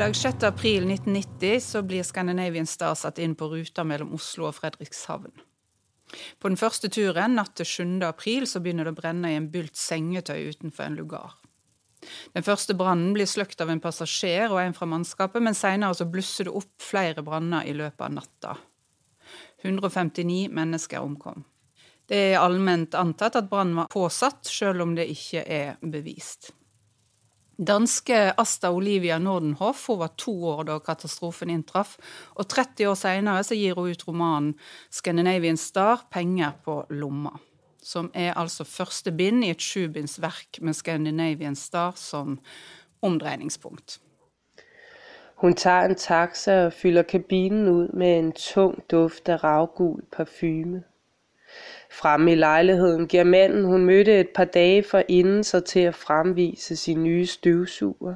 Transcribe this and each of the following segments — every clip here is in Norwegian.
Fredag 6. april 1990 så blir Scandinavian Star satt inn på ruta mellom Oslo og Fredrikshavn. På den første turen, natt til 7. april, så begynner det å brenne i en bylt sengetøy utenfor en lugar. Den første brannen blir sløkt av en passasjer og en fra mannskapet, men seinere så blusser det opp flere branner i løpet av natta. 159 mennesker omkom. Det er allment antatt at brannen var påsatt, sjøl om det ikke er bevist. Danske Asta Olivia Nordenhoff hun var to år da katastrofen inntraff, og 30 år seinere gir hun ut romanen 'Scandinavian Star penger på lomma', som er altså første bind i et sjubindsverk med Scandinavian Star som omdreiningspunkt. Hun tar en taxa og fyller kabinen ut med en tung duft av ravgul parfume. Fremme i lejligheden giver manden, hun mødte et par dage forinden, sig til at fremvise sin nye støvsuger.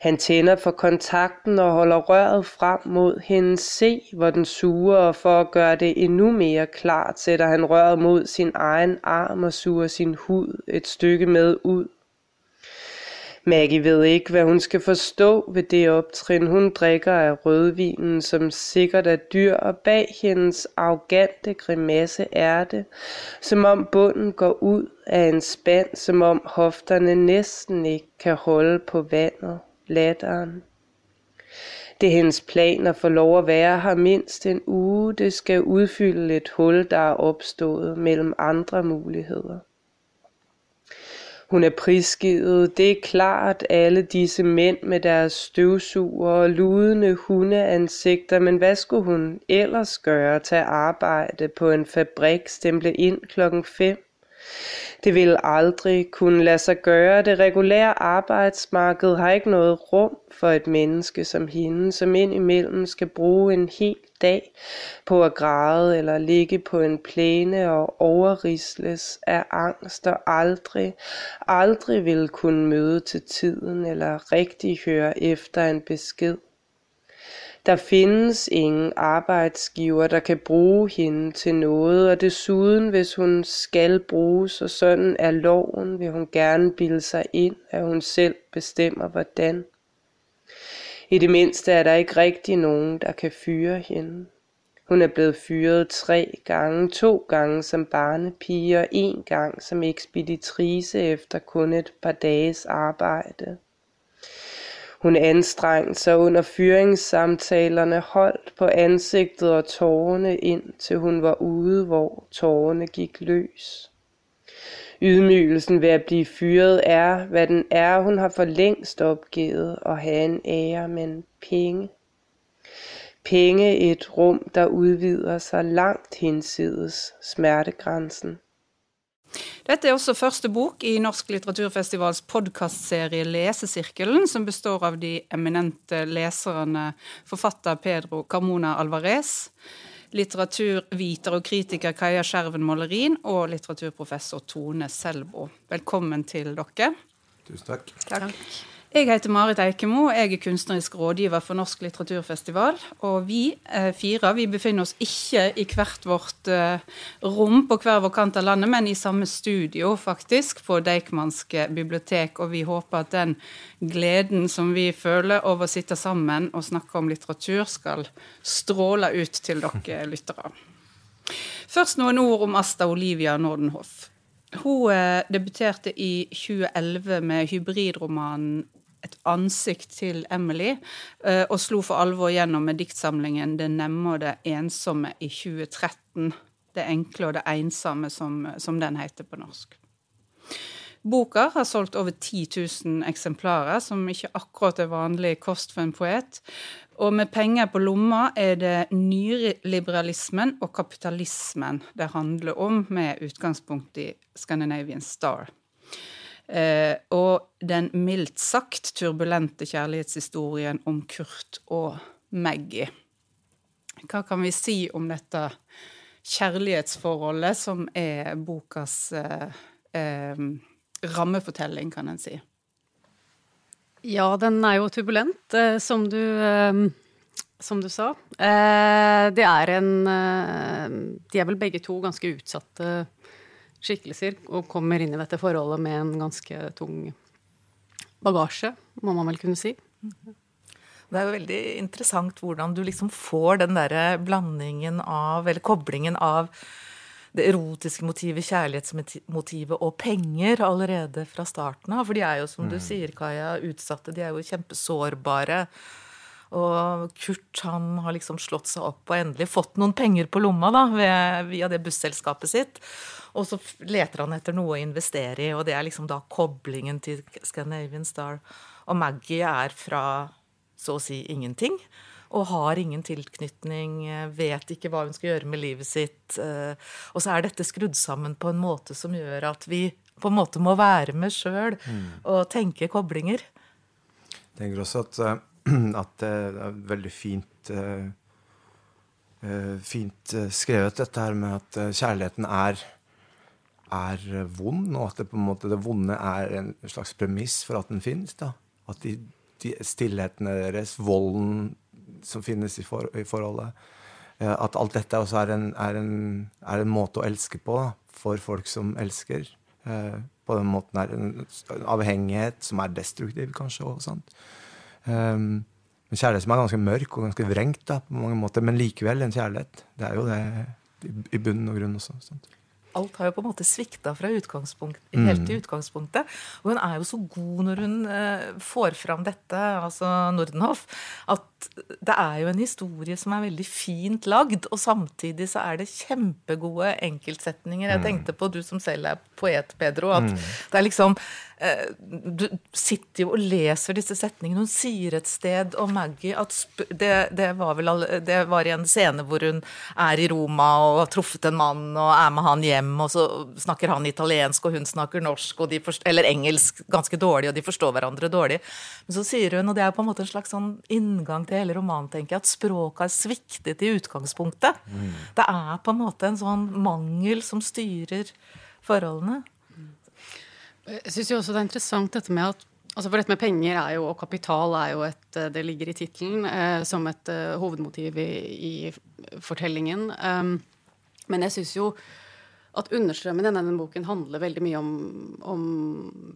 Han tænder for kontakten og holder røret frem mod hende. Se, hvor den suger, og for at gøre det endnu mere klart, sætter han røret mod sin egen arm og suger sin hud et stykke med ud. Maggie ved ikke, hvad hun skal forstå ved det optrin. Hun drikker af rødvinen, som sikkert er dyr, og bag hendes arrogante grimasse er det, som om bunden går ud af en spand, som om hofterne næsten ikke kan holde på vandet, latteren. Det er hendes plan at få lov at være her mindst en uge. Det skal udfylde et hul, der er opstået mellem andre muligheder. Hun er prisgivet, det er klart, alle disse mænd med deres støvsuger og ludende hundeansigter, men hvad skulle hun ellers gøre? Tage arbejde på en fabrik, stemple ind klokken 5? Det vil aldrig kunne lade sig gøre. Det regulære arbejdsmarked har ikke noget rum for et menneske som hende, som indimellem skal bruge en hel dag på at græde eller ligge på en plæne og overrisles af angst og aldrig, aldrig vil kunne møde til tiden eller rigtig høre efter en besked. Der findes ingen arbejdsgiver, der kan bruge hende til noget, og desuden, hvis hun skal bruges, og sådan er loven, vil hun gerne bilde sig ind, at hun selv bestemmer hvordan. I det mindste er der ikke rigtig nogen, der kan fyre hende. Hun er blevet fyret tre gange, to gange som barnepige og en gang som ekspeditrice efter kun et par dages arbejde. Hun anstrengte sig under fyringssamtalerne, holdt på ansigtet og tårerne ind, til hun var ude, hvor tårerne gik løs. Ydmygelsen ved at blive fyret er, hvad den er. Hun har for længst opgivet at have en ære, men penge. Penge et rum, der udvider sig langt hinsides smertegrænsen. Dette er også første bok i Norsk litteraturfestivals podkastserie Lesesirkelen, som består av de eminente leserne forfatter Pedro Carmona Alvarez, litteraturviter og kritiker Kaja Skjerven Målerin og litteraturprofessor Tone Selbo. Velkommen til dere. Tusen takk. takk. Jeg heter Marit Eikemo, jeg er kunstnerisk rådgiver for Norsk litteraturfestival. Og vi eh, fire vi befinner oss ikke i hvert vårt eh, rom på hver vår kant av landet, men i samme studio, faktisk, på Deichmanske bibliotek. Og vi håper at den gleden som vi føler over å sitte sammen og snakke om litteratur, skal stråle ut til dere lyttere. Først noen ord om Asta Olivia Nordenhoff. Hun eh, debuterte i 2011 med hybridromanen et ansikt til Emily, eh, og slo for alvor gjennom med diktsamlingen 'Det nemme og det ensomme' i 2013. 'Det enkle og det ensomme', som, som den heter på norsk. Boka har solgt over 10 000 eksemplarer, som ikke akkurat er vanlig kost for en poet. Og med penger på lomma er det nyliberalismen og kapitalismen det handler om, med utgangspunkt i Scandinavian Star. Eh, og den mildt sagt turbulente kjærlighetshistorien om Kurt og Maggie. Hva kan vi si om dette kjærlighetsforholdet, som er bokas eh, eh, rammefortelling, kan en si? Ja, den er jo turbulent, eh, som du, eh, som du sa. Eh, det er en De er vel begge to ganske utsatte skikkelser og kommer inn i dette forholdet med en ganske tung bagasje, må man vel kunne si. Det er jo veldig interessant hvordan du liksom får den derre blandingen av, eller koblingen av det erotiske motivet, kjærlighetsmotivet og penger allerede fra starten av. For de er jo, som du mm. sier, Kaja, utsatte. De er jo kjempesårbare. Og Kurt han har liksom slått seg opp og endelig fått noen penger på lomma da, via det busselskapet sitt. Og så leter han etter noe å investere i, og det er liksom da koblingen til Scandinavian Star. Og Maggie er fra så å si ingenting. Og har ingen tilknytning, vet ikke hva hun skal gjøre med livet sitt. Eh, og så er dette skrudd sammen på en måte som gjør at vi på en måte må være med sjøl mm. og tenke koblinger. Jeg tenker også at, eh, at det er veldig fint eh, fint skrevet, dette her med at kjærligheten er, er vond, og at det på en måte det vonde er en slags premiss for at den finnes. da. At de de stillhetene deres, volden som finnes i, for, i forholdet. Eh, at alt dette også er en, er en, er en måte å elske på da, for folk som elsker. Eh, på den måten er en avhengighet som er destruktiv, kanskje. og sant? Um, en kjærlighet som er ganske mørk og ganske vrengt da, på mange måter, men likevel en kjærlighet. Det er jo det i, bunnen og grunn også. Sant? alt har jo på en måte svikta fra utgangspunkt, helt til mm. utgangspunktet. Og hun er jo så god når hun uh, får fram dette, altså Nordenhoff, at det er jo en historie som er veldig fint lagd, og samtidig så er det kjempegode enkeltsetninger. Jeg mm. tenkte på du som selv er poet, Pedro, at mm. det er liksom Eh, du sitter jo og leser disse setningene. Hun sier et sted om Maggie at det, det, var vel det var i en scene hvor hun er i Roma og har truffet en mann og er med han hjem, og så snakker han italiensk og hun snakker norsk, forstår, eller engelsk ganske dårlig, og de forstår hverandre dårlig. Men så sier hun, og det er på en måte en slags sånn inngang til hele romanen, tenker jeg, at språket har sviktet i utgangspunktet. Mm. Det er på en måte en sånn mangel som styrer forholdene. Jeg syns også det er interessant dette med at altså For dette med penger jo, og kapital er jo et Det ligger i tittelen eh, som et uh, hovedmotiv i, i fortellingen. Um, men jeg syns jo at understrømmen i denne boken handler veldig mye om, om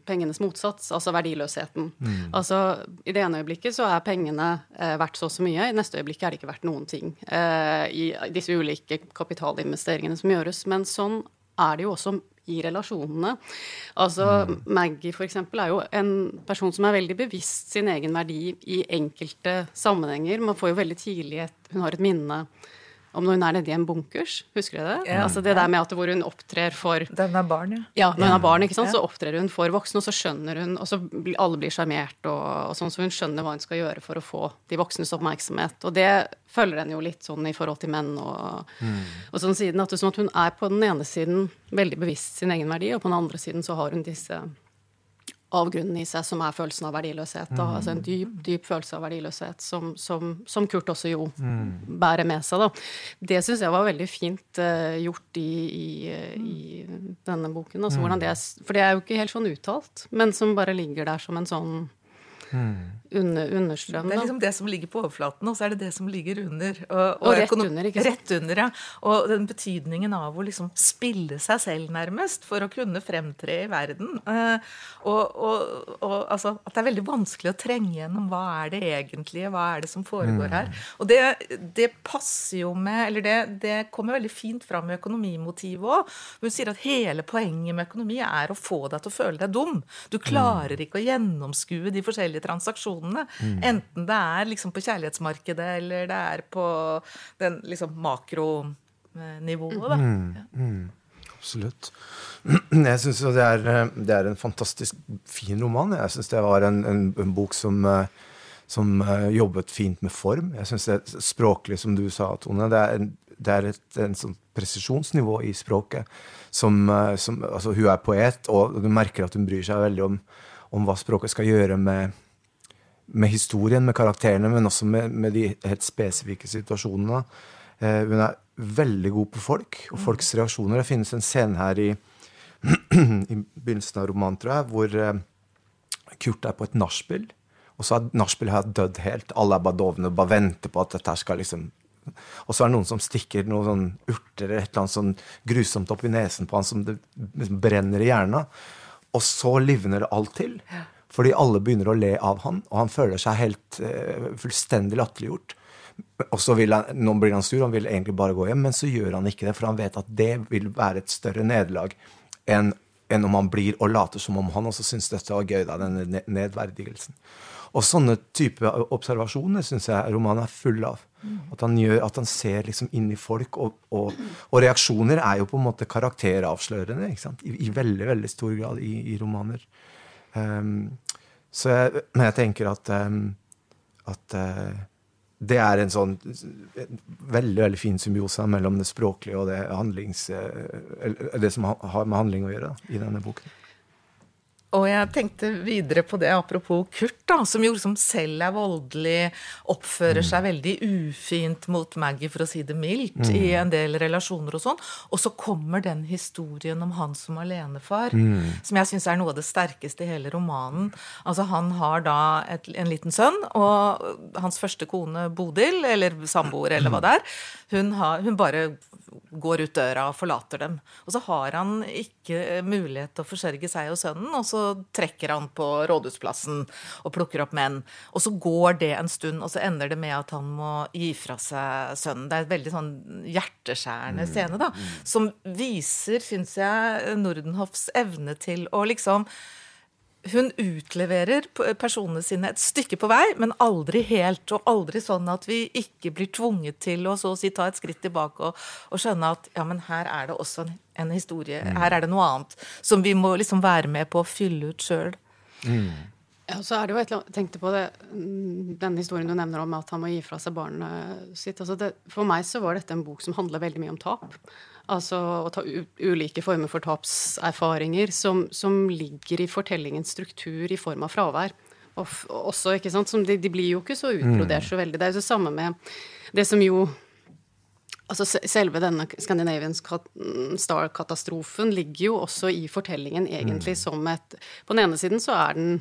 pengenes motsats, altså verdiløsheten. Mm. Altså, I det ene øyeblikket så er pengene eh, verdt så og så mye, i neste øyeblikk er det ikke verdt noen ting. Eh, I disse ulike kapitalinvesteringene som gjøres. Men sånn er det jo også i relasjonene. Altså mm. Maggie for eksempel, er jo en person som er veldig bevisst sin egen verdi i enkelte sammenhenger. Man får jo veldig tidlig et Hun har et minne om når hun er nede i en bunkers. Husker du det? Ja. Altså det der med at hvor hun opptrer for Den er barn, ja. Ja, når hun er barn, ikke sant, så opptrer hun for voksne, og så skjønner hun Og så alle blir sjarmert, og, og, sånn, så hun skjønner hva hun skal gjøre for å få de voksnes oppmerksomhet. Og det følger henne jo litt sånn i forhold til menn og, mm. og sånn siden. At, det, sånn at hun er på den ene siden veldig bevisst sin egen verdi, og på den andre siden så har hun disse avgrunnen i seg, som er følelsen av verdiløshet. Mm. Altså en dyp, dyp følelse av verdiløshet, som, som, som Kurt også jo mm. bærer med seg. Da. Det syns jeg var veldig fint uh, gjort i, i, i, denne boken. Altså, mm. det, for det er jo ikke helt sånn uttalt, men som bare ligger der som en sånn under, understrøm. Det er liksom det som ligger på overflaten, og så er det det som ligger under. Og, og, og rett under, ikke sant? Rett under, ja. Og den betydningen av å liksom spille seg selv, nærmest, for å kunne fremtre i verden. Uh, og, og, altså at det er veldig vanskelig å trenge gjennom hva er det egentlige, hva er det som foregår her. Mm. Og det, det, passer jo med Eller det, det kommer veldig fint fram i økonomimotivet òg. Hun sier at hele poenget med økonomi er å få deg til å føle deg dum. Du klarer mm. ikke å gjennomskue de forskjellige transaksjonene. Mm. Enten det er liksom på kjærlighetsmarkedet eller det er på den liksom makronivået. Da. Mm. Mm. Absolutt. Jeg syns jo det er, det er, en fantastisk fin roman. Jeg syns det var en, en, en bok som, som, jobbet fint med form. Jeg syns det er språklig, som du sa, Tone. Det er, en, det er et en sånn presisjonsnivå i språket. Som, som, altså, hun er poet, og du merker at hun bryr seg veldig om, om hva språket skal gjøre med, med historien, med karakterene, men også med, med de helt spesifikke situasjonene. Eh, hun er veldig god på folk og folks reaksjoner. Det finnes en scene her i, i begynnelsen av romanen, tror jeg, hvor eh, Kurt er på et nachspiel. Og så er nachspielet dødd helt. Alle er bare dovne og bare venter på at dette skal liksom og så er det noen som stikker noen sånn urter eller et eller annet sånn grusomt opp i nesen på han som det liksom brenner i hjernen. Og så livner det alt til. Fordi alle begynner å le av han, og han føler seg helt uh, fullstendig latterliggjort. Og så vil han, Nå blir han sur, han vil egentlig bare gå hjem, men så gjør han ikke det, for han vet at det vil være et større nederlag enn, enn om han blir og later som om han også syns dette var gøy, da, denne nedverdigelsen. Og sånne type observasjoner syns jeg romanen er full av. At han, gjør, at han ser liksom inn i folk, og, og, og, reaksjoner er jo på en måte karakteravslørende I, I, veldig veldig stor grad i, i romaner. Um, så jeg, men jeg tenker at, um, at uh, det er en sånn veldig veldig fin symbiose mellom det språklige og det, handlings, uh, det som har med handling å gjøre da, i denne boken. Og jeg tenkte videre på det apropos Kurt, da, som jo liksom selv er voldelig, oppfører seg veldig ufint mot Maggie, for å si det mildt, mm. i en del relasjoner og sånn. Og så kommer den historien om han som alenefar, mm. som jeg syns er noe av det sterkeste i hele romanen. Altså, han har da et, en liten sønn, og hans første kone Bodil, eller samboer, eller hva det er, hun, har, hun bare går ut døra og forlater dem. Og så har han ikke mulighet til å forsørge seg og sønnen, og så trekker han på Rådhusplassen og plukker opp menn. Og så går det en stund, og så ender det med at han må gi fra seg sønnen. Det er et veldig sånn hjerteskjærende mm. scene, da, mm. som viser, syns jeg, Nordenhoffs evne til å liksom hun utleverer personene sine et stykke på vei, men aldri helt. Og aldri sånn at vi ikke blir tvunget til å så å si ta et skritt tilbake og, og skjønne at ja, men her er det også en, en historie. Mm. Her er det noe annet som vi må liksom være med på å fylle ut sjøl. Mm. Ja, så er det jo et eller annet, tenkte på det, mm, den historien du nevner om at han må gi fra seg barnet sitt. Altså det, for meg så var dette en bok som handler veldig mye om tap. Altså å ta ulike former for tapserfaringer som, som, ligger i fortellingens struktur i form av fravær. Og også, ikke sant, de, de, blir jo ikke så utbrodert så veldig. Det er jo det samme med det som jo Altså selve denne Scandinavian Star-katastrofen ligger jo også i fortellingen egentlig mm. som et På den ene siden så er den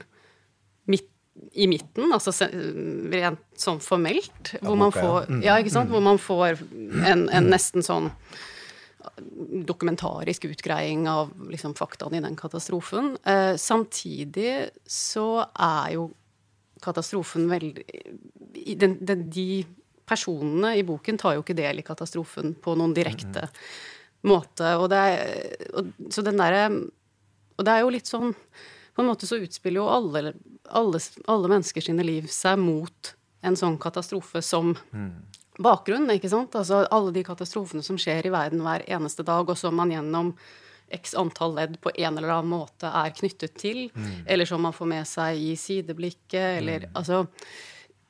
midt i midten, altså rent sånn formelt, hvor man får, mm. ja, ikke sant, hvor man får en, en nesten sånn dokumentarisk utgreiing av liksom, faktaene i den katastrofen. Eh, samtidig så er jo katastrofen veldig den, den, De personene i boken tar jo ikke del i katastrofen på noen direkte mm. måte. Og det er, og, så den derre Og det er jo litt sånn På en måte så utspiller jo alle, alle, alle mennesker sine liv seg mot en sånn katastrofe som mm bakgrunn. ikke sant? Altså Alle de katastrofene som skjer i verden hver eneste dag, og som man gjennom x antall ledd på en eller annen måte er knyttet til, mm. eller som man får med seg i sideblikket, eller mm. altså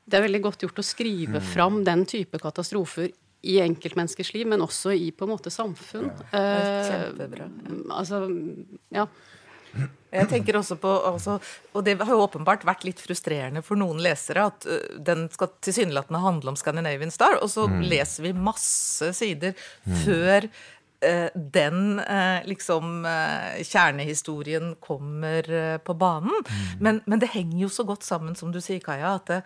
Det er veldig godt gjort å skrive mm. fram den type katastrofer i enkeltmenneskers liv, men også i på en måte samfunn. Ja. Eh, Kjempebra. altså, ja. Jeg tenker også på, altså, Og det har jo åpenbart vært litt frustrerende for noen lesere at den skal tilsynelatende handle om Scandinavian Star, og så mm. leser vi masse sider mm. før eh, den eh, liksom kjernehistorien kommer på banen. Mm. Men, men, det henger jo så godt sammen, som du sier, Kaja, at det,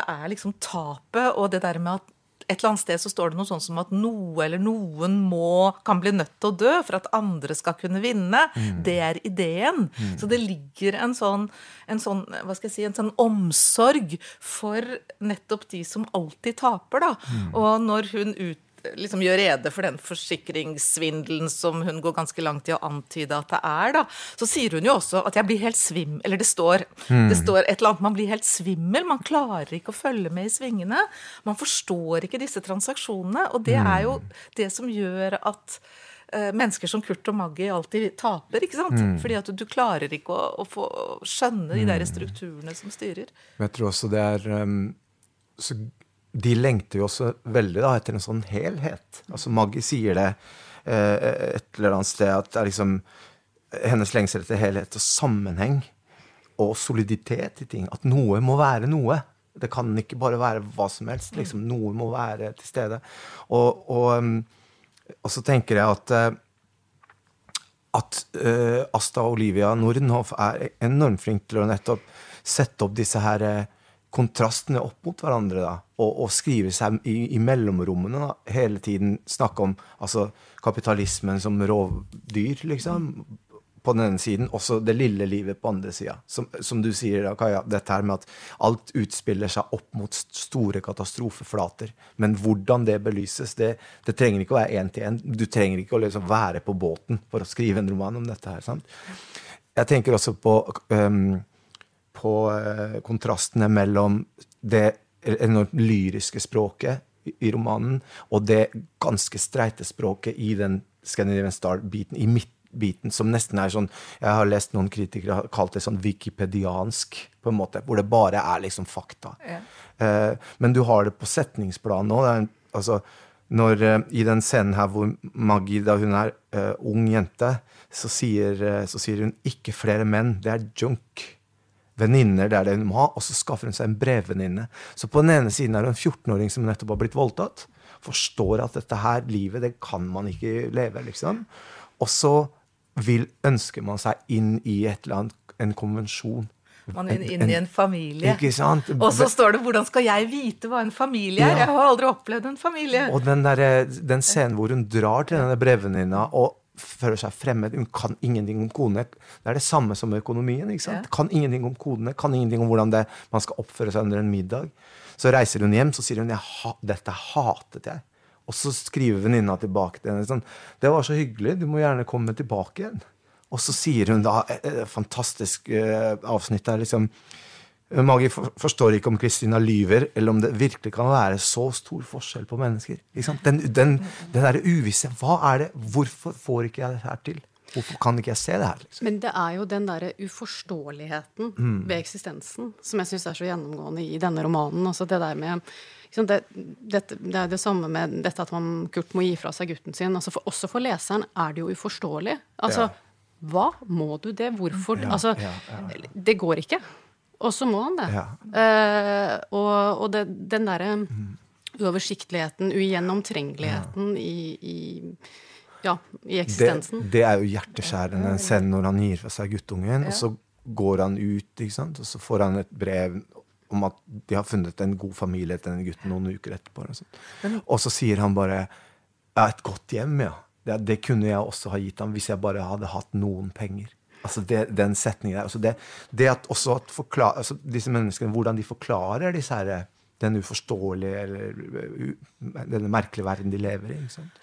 det er liksom tapet og det der med at et eller annet sted så står det noe sånn som at noe eller noen må, kan bli nødt til å dø for at andre skal kunne vinne. Mm. Det er ideen. Mm. Så det ligger en sånn, en sånn, hva skal jeg si, en sånn omsorg for nettopp de som alltid taper, da. Mm. Og når hun ut liksom gjør rede for den forsikringssvindelen som hun går ganske langt i å antyde at det er, da, så sier hun jo også at jeg blir helt svim... Eller det står, mm. det står et eller annet Man blir helt svimmel. Man klarer ikke å følge med i svingene. Man forstår ikke disse transaksjonene. Og det er jo mm. det som gjør at uh, mennesker som Kurt og Maggie alltid taper. ikke sant? Mm. Fordi at du, du klarer ikke å, å få skjønne de der mm. strukturene som styrer. Men jeg tror også det er um, så de lengter jo også veldig da, etter en sånn helhet. Altså Maggie sier det eh, et eller annet sted at det er liksom hennes lengsel etter helhet og sammenheng og soliditet i ting. At noe må være noe. Det kan ikke bare være hva som helst. Liksom, noe må være til stede. Og, og, um, og så tenker jeg at uh, at uh, Asta Olivia Nordenhoff er enormt flink til å nettopp sette opp disse her uh, kontrastene opp mot hverandre. da, Og, og skrive seg i, i mellomrommene. da, Hele tiden snakke om altså, kapitalismen som rovdyr, liksom. på den ene siden, også det lille livet på andre sida. Som, som, du sier, da, Kaja, dette her med at alt utspiller seg opp mot store katastrofeflater. Men hvordan det belyses, det, det trenger ikke å være én til én. Du trenger ikke å liksom være på båten for å skrive en roman om dette her. sant? Jeg tenker også på, um, på uh, kontrastene mellom det enormt lyriske språket i, romanen og det ganske streite språket i den Scandinavian Star-biten, i midtbiten, som nesten er sånn Jeg har lest noen kritikere har kalt det sånn wikipediansk, på en måte, hvor det bare er liksom fakta. Ja. Uh, men du har det på setningsplan nå. Altså, når, uh, I den scenen her hvor Maggie, da hun er uh, ung jente, så sier, så sier, hun 'ikke flere menn'. Det er junk. Venninner, det er det hun må ha. Og så skaffer hun seg en brevvenninne. Så på den ene siden er det en 14-åring som nettopp har blitt voldtatt forstår at dette her livet, det kan man ikke leve, liksom. Og så vil, ønsker man seg inn i et eller annet, en konvensjon. Man er inn, inn i en familie. Ikke sant? Og så står det 'Hvordan skal jeg vite hva en familie er?' Ja. Jeg har aldri opplevd en familie. Og den, der, den scenen hvor hun drar til denne brevvenninna og føler seg fremmed. Hun kan ingenting om kodene. Det er det samme som økonomien. ikke sant? Ja. Kan ingenting om kodene, kan ingenting om hvordan det, man skal oppføre seg under en middag. Så reiser hun hjem så sier hun, ha, 'dette hatet jeg'. Og så skriver venninna tilbake til henne sånn 'Det var så hyggelig. Du må gjerne komme tilbake igjen'. Og så sier hun da et, et fantastisk uh, avsnitt der liksom Magi forstår ikke om Kristina lyver, eller om det virkelig kan være så stor forskjell på mennesker. Den, den, den derre uvisse. Hva er det? Hvorfor får ikke jeg det her til? Hvorfor kan ikke jeg se det her? Liksom? Men det er jo den derre uforståeligheten mm. ved eksistensen som jeg syns er så gjennomgående i denne romanen. Altså det der med det, det, det, er det samme med dette at man, Kurt må gi fra seg gutten sin. Altså for, også for leseren er det jo uforståelig. Altså, ja. hva? Må du det? Hvorfor? Ja, altså, ja, det går ikke. Og så må han det. Uh, og, og den derre mm. uoversiktligheten, ugjennomtrengeligheten i, i ja, i eksistensen. Det, det er jo hjerteskjærende selv når han gir fra seg guttungen, ja. og så går han ut, og så får han et brev om at de har funnet en god familie til denne gutten noen uker etterpå. Og, og så sier han bare ja, 'Et godt hjem', ja. Det, det, kunne jeg også ha gitt ham hvis jeg bare hadde hatt noen penger. Altså det, Den setningen der. Altså det, det, at også at forklare, altså disse menneskene, hvordan de forklarer disse her, den uforståelige eller denne merkelige verden de lever i.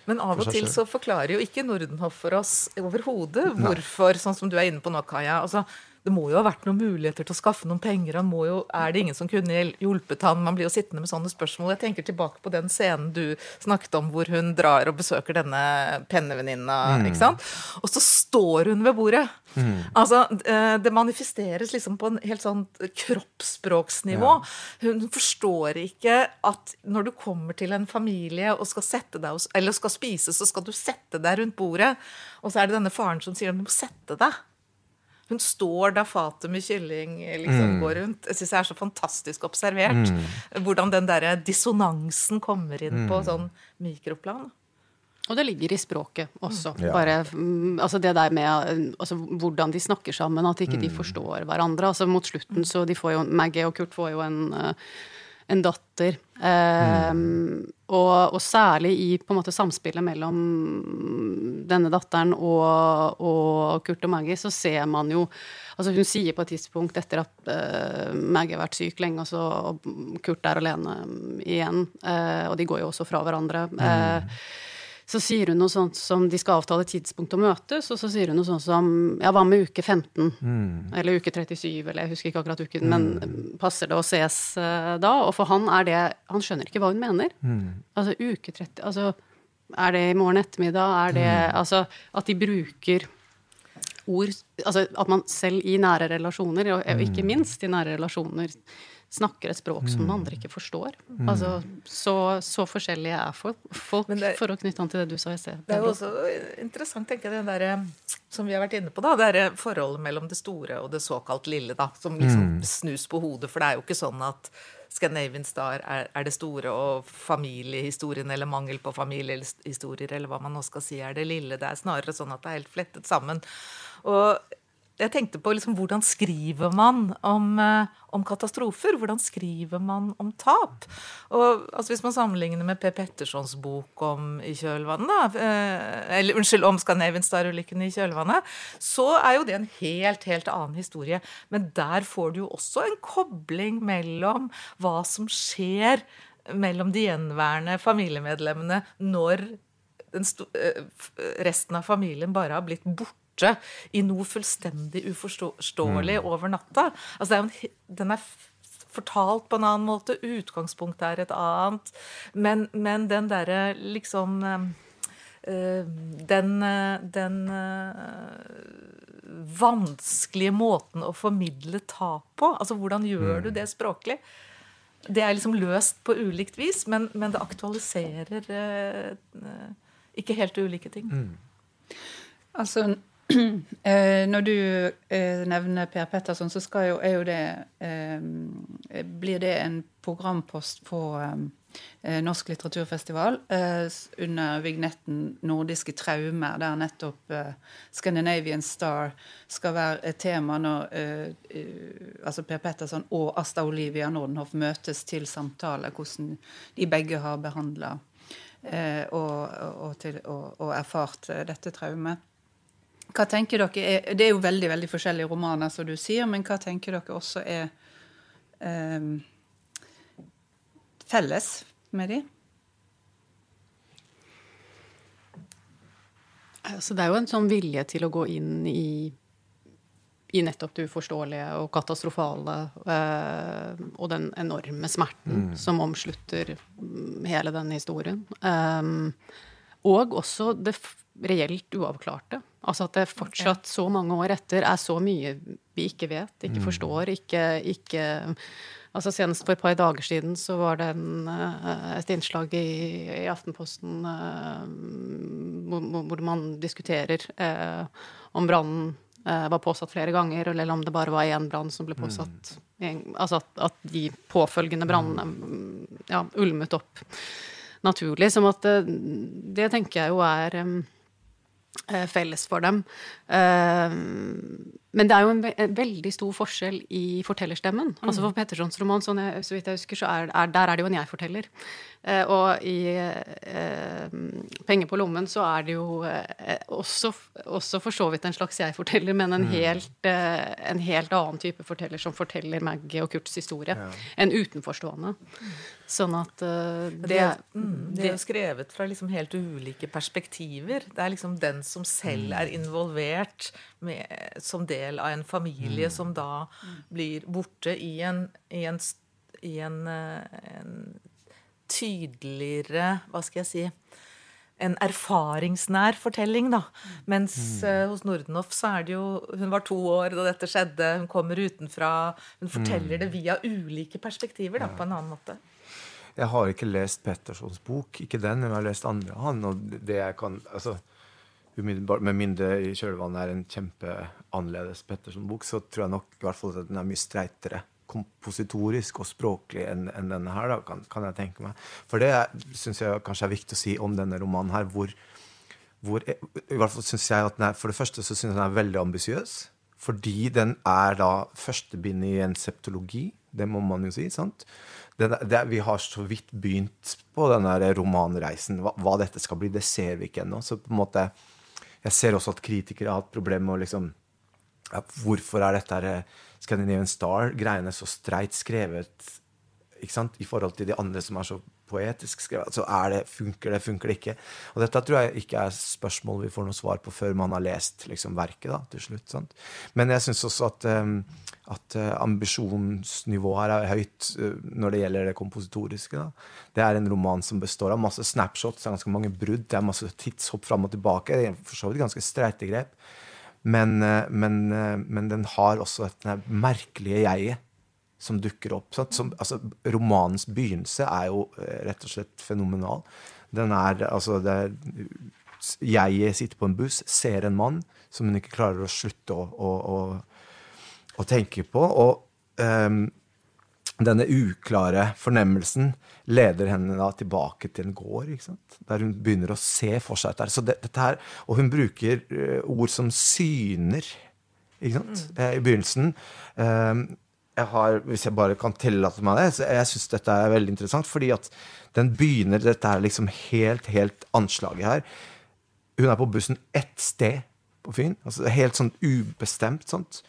Men av og til så forklarer jo ikke Nordenhoff for oss overhodet hvorfor, sånn som du er inne på nå, Kaja. altså det må jo ha vært noen muligheter til å skaffe noen penger. Han må jo, er det ingen som kunne hjulpet han? Man blir jo sittende med sånne spørsmål. Jeg tenker tilbake på den scenen du snakket om, hvor hun drar og besøker denne pennevenninna. Mm. ikke sant? Og så står hun ved bordet. Mm. Altså, eh, Det manifesteres liksom på en helt sånn kroppsspråksnivå. Ja. Hun forstår ikke at når du kommer til en familie og skal deg, eller skal spise, så skal du sette deg rundt bordet. Og så er det denne faren som sier at du må sette deg. Hun står da fatet med kylling liksom mm. går rundt. Jeg syns det er så fantastisk observert. Mm. Hvordan den der dissonansen kommer inn mm. på sånn mikroplan. Og det ligger i språket også. Ja. Bare, mm, altså det der med altså hvordan de snakker sammen, at ikke de mm. forstår hverandre. Altså Mot slutten så de får jo Maggie og Kurt får jo en uh, en datter. Mm. og, og, særlig i på en måte samspillet mellom denne datteren og, og, Kurt og Maggie, så ser man jo altså Hun sier på et tidspunkt etter at uh, Maggie har vært syk lenge, og så og Kurt er alene igjen, uh, og de går jo også fra hverandre. Mm. Uh, så sier hun noe sånt som de skal avtale tidspunkt å møtes, og så sier hun noe sånt som ja, hva med uke 15? Mm. Eller uke 37, eller jeg husker ikke akkurat uken, mm. men passer det å ses uh, da? Og for han er det Han skjønner ikke hva hun mener. Mm. Altså uke 30 Altså, er det i morgen ettermiddag? Er det mm. Altså, at de bruker ord Altså at man selv i nære relasjoner, og ikke mm. minst i nære relasjoner, snakker et språk som den andre ikke forstår. Mm. Altså, så, så, forskjellige er folk, folk er, for å knytte an til det du sa i sted. Det er jo også interessant, tenker jeg, det der, som vi har vært inne på, da, det er forholdet mellom det store og det såkalt lille, da, som liksom mm. snus på hodet. For det er jo ikke sånn at Scandinavian Star er, er, det store, og familiehistorien eller mangel på familiehistorier, eller hva man nå skal si, er det lille. Det er snarere sånn at det er helt flettet sammen. Og jeg tenkte på liksom, hvordan skriver man om, eh, om, katastrofer? Hvordan skriver man om tap? Og altså, Hvis man sammenligner med Per Pettersons bok om i kjølvannet, eh, eller unnskyld, om Scandinavian Star-ulykken i kjølvannet, så er jo det en helt, helt annen historie. Men der får du jo også en kobling mellom hva som skjer mellom de gjenværende familiemedlemmene når eh, resten av familien bare har blitt borte borte i noe fullstendig uforståelig mm. over natta. Altså, er en, den er fortalt på en annen måte, utgangspunktet er et annet. Men, men den derre liksom øh, Den, den øh, vanskelige måten å formidle tap på. Altså hvordan gjør du mm. det språklig? Det er liksom løst på ulikt vis, men, men det aktualiserer eh, ikke helt ulike ting. Mm. Altså, Eh, når du eh, nevner Per Petterson, så jo, er jo det eh, Blir det en programpost på Norsk litteraturfestival under vignetten 'Nordiske traumer', der nettopp Scandinavian Star skal være et tema når altså Per Petterson og Asta Olivia Nordenhoff møtes til samtale, hvordan de begge har behandla og, og, og, og erfart dette traumet. Hva tenker dere Det er jo veldig veldig forskjellige romaner, som du sier, men hva tenker dere også er um, felles med de? Altså, det er jo en sånn vilje til å gå inn i, i nettopp det uforståelige og katastrofale uh, og den enorme smerten mm. som omslutter mm, hele denne historien. Um, og også det reelt uavklarte. Altså at det fortsatt, så mange år etter, er så mye vi ikke vet, ikke mm. forstår, ikke, ikke Altså Senest for et par dager siden så var det en, eh, et innslag i, i Aftenposten uh, hvor, hvor, man diskuterer uh, om brannen uh, var påsatt flere ganger, eller om det bare var én brann som ble påsatt. Mm. altså at, at, de påfølgende brannene mm, ja, ulmet opp naturlig. Som at det, det tenker jeg jo er Eh, felles for dem. Eh, men det er jo en veldig stor forskjell i fortellerstemmen. Altså For Pettersons roman, sånn jeg, så vidt jeg husker, så er, er, der er det jo en jeg-forteller. Eh, og i eh, 'Penger på lommen' så er det jo eh, også, også, for så vidt en slags jeg-forteller, men en, mm. helt, eh, en, helt, annen type forteller som forteller Maggie og Kurts historie. Ja. En utenforstående. Sånn at det, det, er, mm, det er skrevet fra liksom helt ulike perspektiver. Det er liksom den som selv mm. er involvert med, som del av en familie mm. som da blir borte i en, i en, i en, eh, en tydeligere Hva skal jeg si en erfaringsnær fortelling, da. Mens uh, hos Nordenhoff så er det jo Hun var to år da dette skjedde. Hun kommer utenfra. Hun forteller det via ulike perspektiver, da, på en annen måte. Jeg har ikke lest Pettersons bok, ikke den, men jeg har lest andre av han. og det jeg kan, altså Med mindre i kjølvannet er en kjempeannerledes Petterson-bok, så tror jeg nok i hvert fall at den er mye streitere kompositorisk og språklig enn en denne her, da, kan, kan, jeg tenke meg. For det syns jeg kanskje er viktig å si om denne romanen her, hvor, hvor i hvert fall synes jeg at den er, For det første så syns jeg den er veldig ambisiøs. Fordi den er da første bind i en septologi. Det må man jo si. sant? Den, det, vi har så vidt begynt på den romanreisen. Hva, hva, dette skal bli, det ser vi ikke ennå. Så på en måte, jeg ser også at kritikere har hatt problemer med å liksom ja, Hvorfor er dette her Scandinavian Star-greiene så streit skrevet ikke sant? i forhold til de andre som er så poetisk skrevet. Så er det, funker det, funker det ikke? Og dette tror jeg ikke er spørsmål vi får noe svar på før man har lest liksom, verket da, til slutt. Sant? Men jeg syns også at, um, at uh, ambisjonsnivået her er høyt uh, når det gjelder det kompositoriske. Da. Det er en roman som består av masse snapshots, det er ganske mange brudd, det er masse tidshopp fram og tilbake. Det er for så vidt ganske streite grep. Men, eh, men, eh, men, den har også dette merkelige jeget som dukker opp. Som, altså, romanens begynnelse er jo eh, rett og slett fenomenal. Den er altså det er, Jeg sitter på en buss, ser en mann som hun ikke klarer å slutte å, å, å, å tenke på. Og um, denne uklare fornemmelsen leder henne da tilbake til en gård, der hun begynner å se for seg dette. Så det, dette her, og hun bruker uh, ord som syner. ikke sant? Eh, I begynnelsen. Eh, jeg har, hvis jeg bare kan tillate meg det, så jeg syns dette er veldig interessant. Fordi at den begynner Dette er liksom helt, helt anslaget her. Hun er på bussen ett sted på Fyn. altså Helt sånn ubestemt. sånt.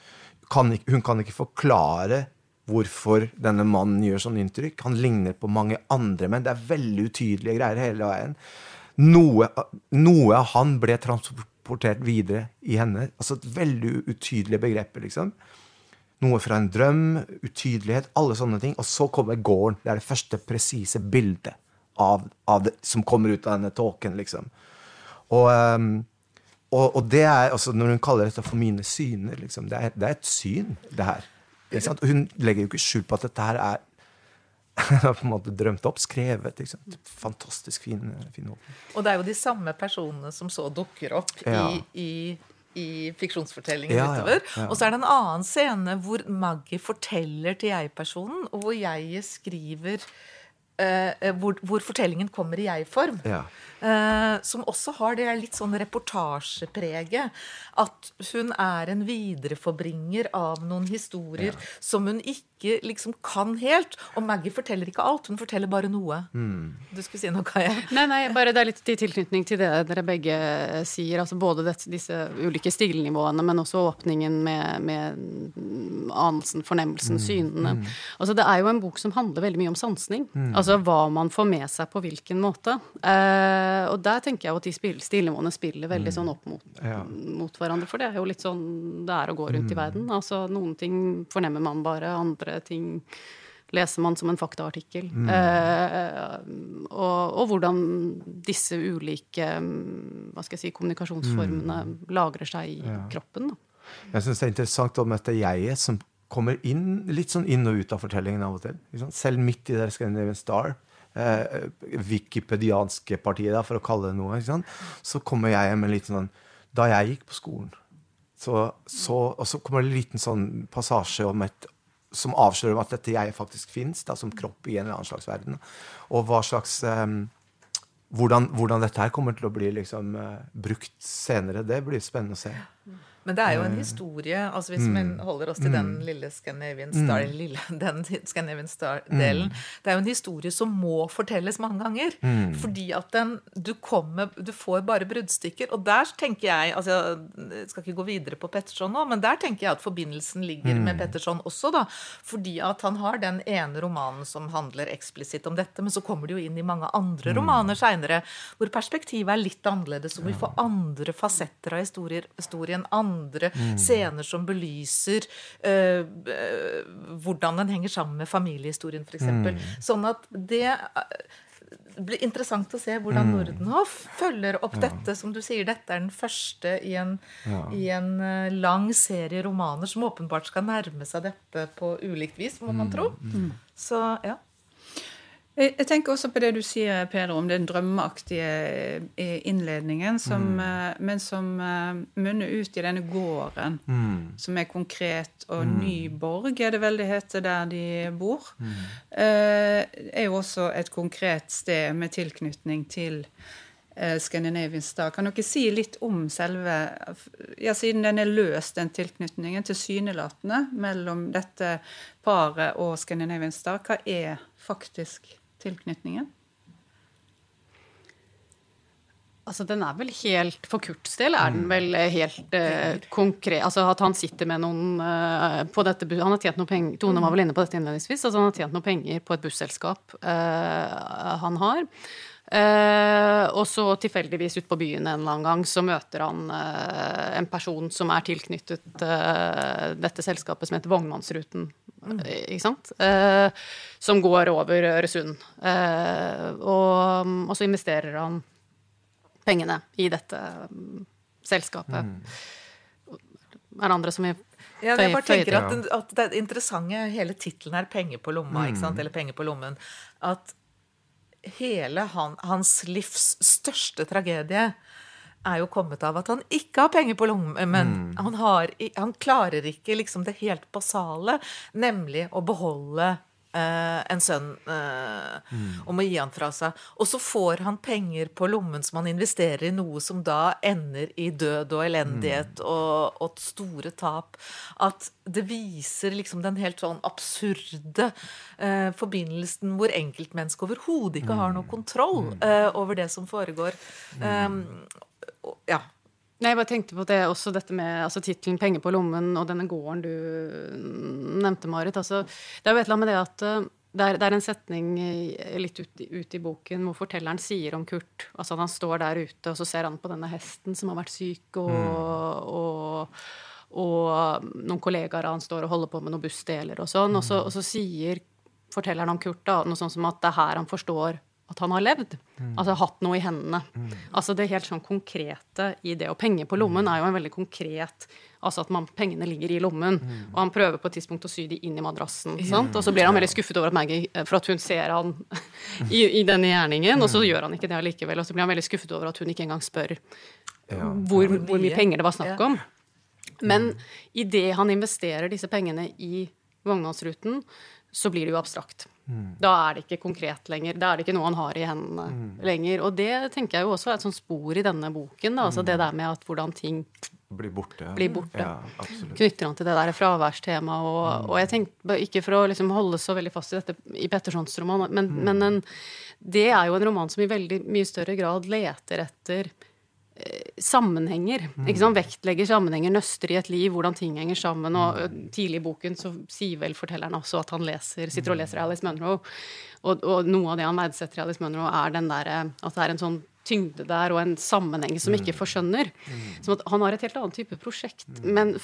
Kan ikke, hun kan ikke forklare hvorfor denne mannen gjør sånn inntrykk. Han ligner på mange andre menn. Det er veldig utydelige greier hele veien. Noe, noe av han ble transportert videre i henne. Altså veldig utydelige begreper, liksom. Noe fra en drøm, utydelighet, alle sånne ting. Og så kommer gården. Det er det første presise bildet av, av det, som kommer ut av denne tåken, liksom. Og, um, og, og, det er, altså Når hun kaller dette for mine syner, liksom, det, er, det er et syn, det her. Hun legger jo ikke skjul på at dette her er på en måte drømt opp, skrevet. Fantastisk fin, fin åpning. Og det er jo de samme personene som så dukker opp ja. i, i i fiksjonsfortellingen ja, utover. Ja, ja. Og så er det en annen scene hvor Maggie forteller til jeg-personen, og hvor jeg skriver uh, hvor, hvor, fortellingen kommer i jeg-form. Uh, som også har det litt sånn reportasjepreget. At hun er en videreforbringer av noen historier ja. som hun ikke liksom kan helt. Og Maggie forteller ikke alt, hun forteller bare noe. Mm. Du skulle si noe, Kaja? Nei, nei, bare det er litt i tilknytning til det dere begge sier. altså Både dette, disse ulike stilnivåene, men også åpningen med, med anelsen, fornemmelsen, mm. synene. Mm. Altså Det er jo en bok som handler veldig mye om sansning. Mm. Altså hva man får med seg på hvilken måte. Uh, og der tenker jeg at de stilnivåene spiller veldig mm. sånn opp mot, ja. mot, hverandre. For det er jo litt sånn det er å gå rundt mm. i verden. Altså Noen ting fornemmer man bare, andre ting leser man som en faktaartikkel. Mm. Uh, og, og, hvordan disse ulike hva skal jeg si, kommunikasjonsformene mm. lagrer seg i ja. kroppen. Da. Jeg syns det er interessant om dette jeget som kommer inn, litt sånn inn og ut av fortellingen av og til. Selv midt i der Scandinavian Star eh, wikipedianske partiet, for å kalle det noe, så kommer jeg med en liten sånn Da jeg gikk på skolen, så, så, og så kommer det en liten sånn passasje om et som avslører at dette jeg faktisk fins, som kropp i en eller annen slags verden. Og hva slags um, hvordan, hvordan, dette her kommer til å bli liksom, uh, brukt senere, det blir spennende å se. Men det er jo en historie altså Hvis mm. vi holder oss til den mm. lille Scandinavian Star, mm. Star-delen mm. Det er jo en historie som må fortelles mange ganger. Mm. Fordi at den Du kommer Du får bare bruddstykker. Og der tenker jeg altså Jeg skal ikke gå videre på Petterson nå, men der tenker jeg at forbindelsen ligger med mm. Petterson også, da. Fordi at han har den ene romanen som handler eksplisitt om dette, men så kommer det jo inn i mange andre romaner seinere hvor perspektivet er litt annerledes, og vi får andre fasetter av historier, historien. andre andre mm. scener som belyser uh, hvordan den henger sammen med familiehistorien, f.eks. Mm. Sånn at det det blir interessant å se hvordan mm. Nordenhoff følger opp ja. dette. Som du sier, dette er den første i en, ja. i en lang serie romaner som åpenbart skal nærme seg dette på ulikt vis, må man mm. tro. Mm. Så ja. Jeg tenker også på det du sier, Peder, om den drømmeaktige eh, innledningen, som, mm. Eh, men som uh, munner ut i denne gården, mm. som er konkret. Og mm. Nyborg er det vel det heter der de bor. Mm. Uh, er jo også et konkret sted med tilknytning til uh, Scandinavian Star. Kan dere si litt om selve ja, Siden den er løst, den tilknytningen tilsynelatende mellom dette paret og Scandinavian Star, hva er faktisk tilknytningen? Altså, Den er vel helt For Kurts del er den mm. vel helt uh, konkret Altså at han sitter med noen uh, på dette Han har tjent noe penger Tone var vel inne på dette innledningsvis. altså Han har tjent noe penger på et busselskap uh, han har. Uh, og så tilfeldigvis ute på byen en eller annen gang så møter han uh, en person som er tilknyttet uh, dette selskapet som heter Vognmannsruten. Mm. Ikke sant? som går over Øresund. Og, og, så investerer han pengene i dette um, selskapet. Mm. Er det andre som ja, jeg bare tenker at, at det interessante Hele tittelen er 'Penger på lomma', ikke sant? Mm. eller 'Penger på lommen'. At hele han, hans livs største tragedie er jo kommet av at han ikke har penger på lommen. Men mm. han, har, han, klarer ikke liksom det helt basale, nemlig å beholde eh, en sønn eh, om å gi han fra seg. Og så får han penger på lommen som han investerer i noe som da ender i død og elendighet og, og store tap. At det viser liksom den helt sånn absurde eh, forbindelsen hvor enkeltmennesket overhodet ikke har noe kontroll eh, over det som foregår. Um, og- ja. Nei, jeg bare tenkte på det også, dette med altså, tittelen 'Penger på lommen' og denne gården du nevnte, Marit. Altså, det er jo et eller annet med det at eh, det er, det er en setning litt ut, ut i boken hvor fortelleren sier om Kurt altså at Han står der ute, og så ser han på denne hesten som har vært syk, og, og, og noen kollegaer han står og holder på med noen bussdeler og sånn. Og så, og så sier fortelleren om Kurt da, noe sånt som at det er her han forstår at han har levd. Altså hatt noe i hendene. Altså det helt sånn konkrete i det. Og penger på lommen er jo en veldig konkret Altså at man, pengene ligger i lommen. Og han prøver på et tidspunkt å sy de inn i madrassen. Sant? Og så blir han veldig skuffet over at Maggie For at hun ser han i, i denne gjerningen, og så gjør han ikke det allikevel. Og så blir han veldig skuffet over at hun ikke engang spør hvor, hvor mye penger det var snakk om. Men idet han investerer disse pengene i Vognmannsruten, så blir det jo abstrakt. Da er det ikke konkret lenger. Da er det ikke noe han har i hendene lenger. Og det tenker jeg jo også er et sånt spor i denne boken. Da. Altså det der med at hvordan ting Blir borte. Blir borte. Ja, knytter han til det der fraværstemaet. Og, og jeg tenkte, ikke for å liksom holde så veldig fast i dette i Pettersons roman, men, men en, det er jo en roman som i veldig mye større grad leter etter sammenhenger. ikke sant? Vektlegger sammenhenger, nøster i et liv, hvordan ting henger sammen. og Tidlig i boken så sier vel fortelleren også at han leser, sitter og leser Alice Munro. Og, og noe av det han verdsetter i Alice Munro, er den der, eh, at det er en sånn tyngde der og en sammenheng som ikke forskjønner. Som at han har et helt annet type prosjekt enn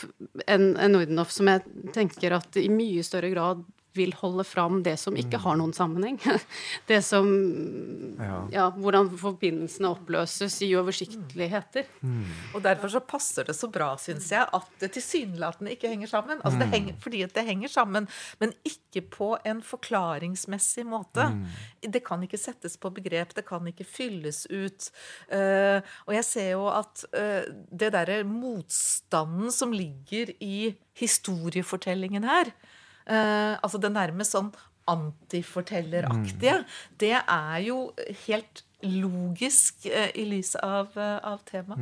en Nordenhoff, som jeg tenker at i mye større grad vil holde fram det som ikke har noen sammenheng. Det som Ja, hvordan forbindelsene oppløses i uoversiktligheter. Og derfor så passer det så bra, syns jeg, at det tilsynelatende ikke henger sammen. Altså det henger, fordi at det henger sammen, men ikke på en forklaringsmessig måte. Det kan ikke settes på begrep, det kan ikke fylles ut. Eh, og jeg ser jo at eh, det derre motstanden som ligger i historiefortellingen her, eh, altså det nærmest sånn antifortelleraktige, det er jo helt logisk eh, i lys av, eh, av temaet.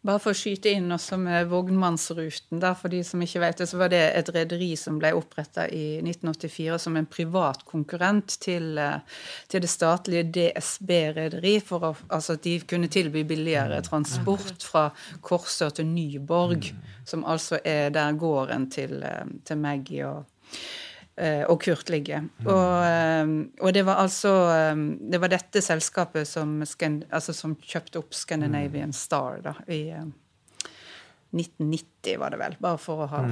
Bare for å skyte inn også med Vognmannsruten. Der, for de som ikke vet det, så var det et rederi som ble oppretta i 1984 som en privat konkurrent til, eh, til det statlige DSB-rederi. For å, altså at de kunne tilby billigere transport fra Korsør til Nyborg. Som altså er der gården til, eh, til Maggie og og Kurt ligger. Og, eh, og det var altså eh, Det var dette selskapet som, altså som kjøpte opp Scandinavian Star da, i eh, 1990, var det vel. Bare for å ha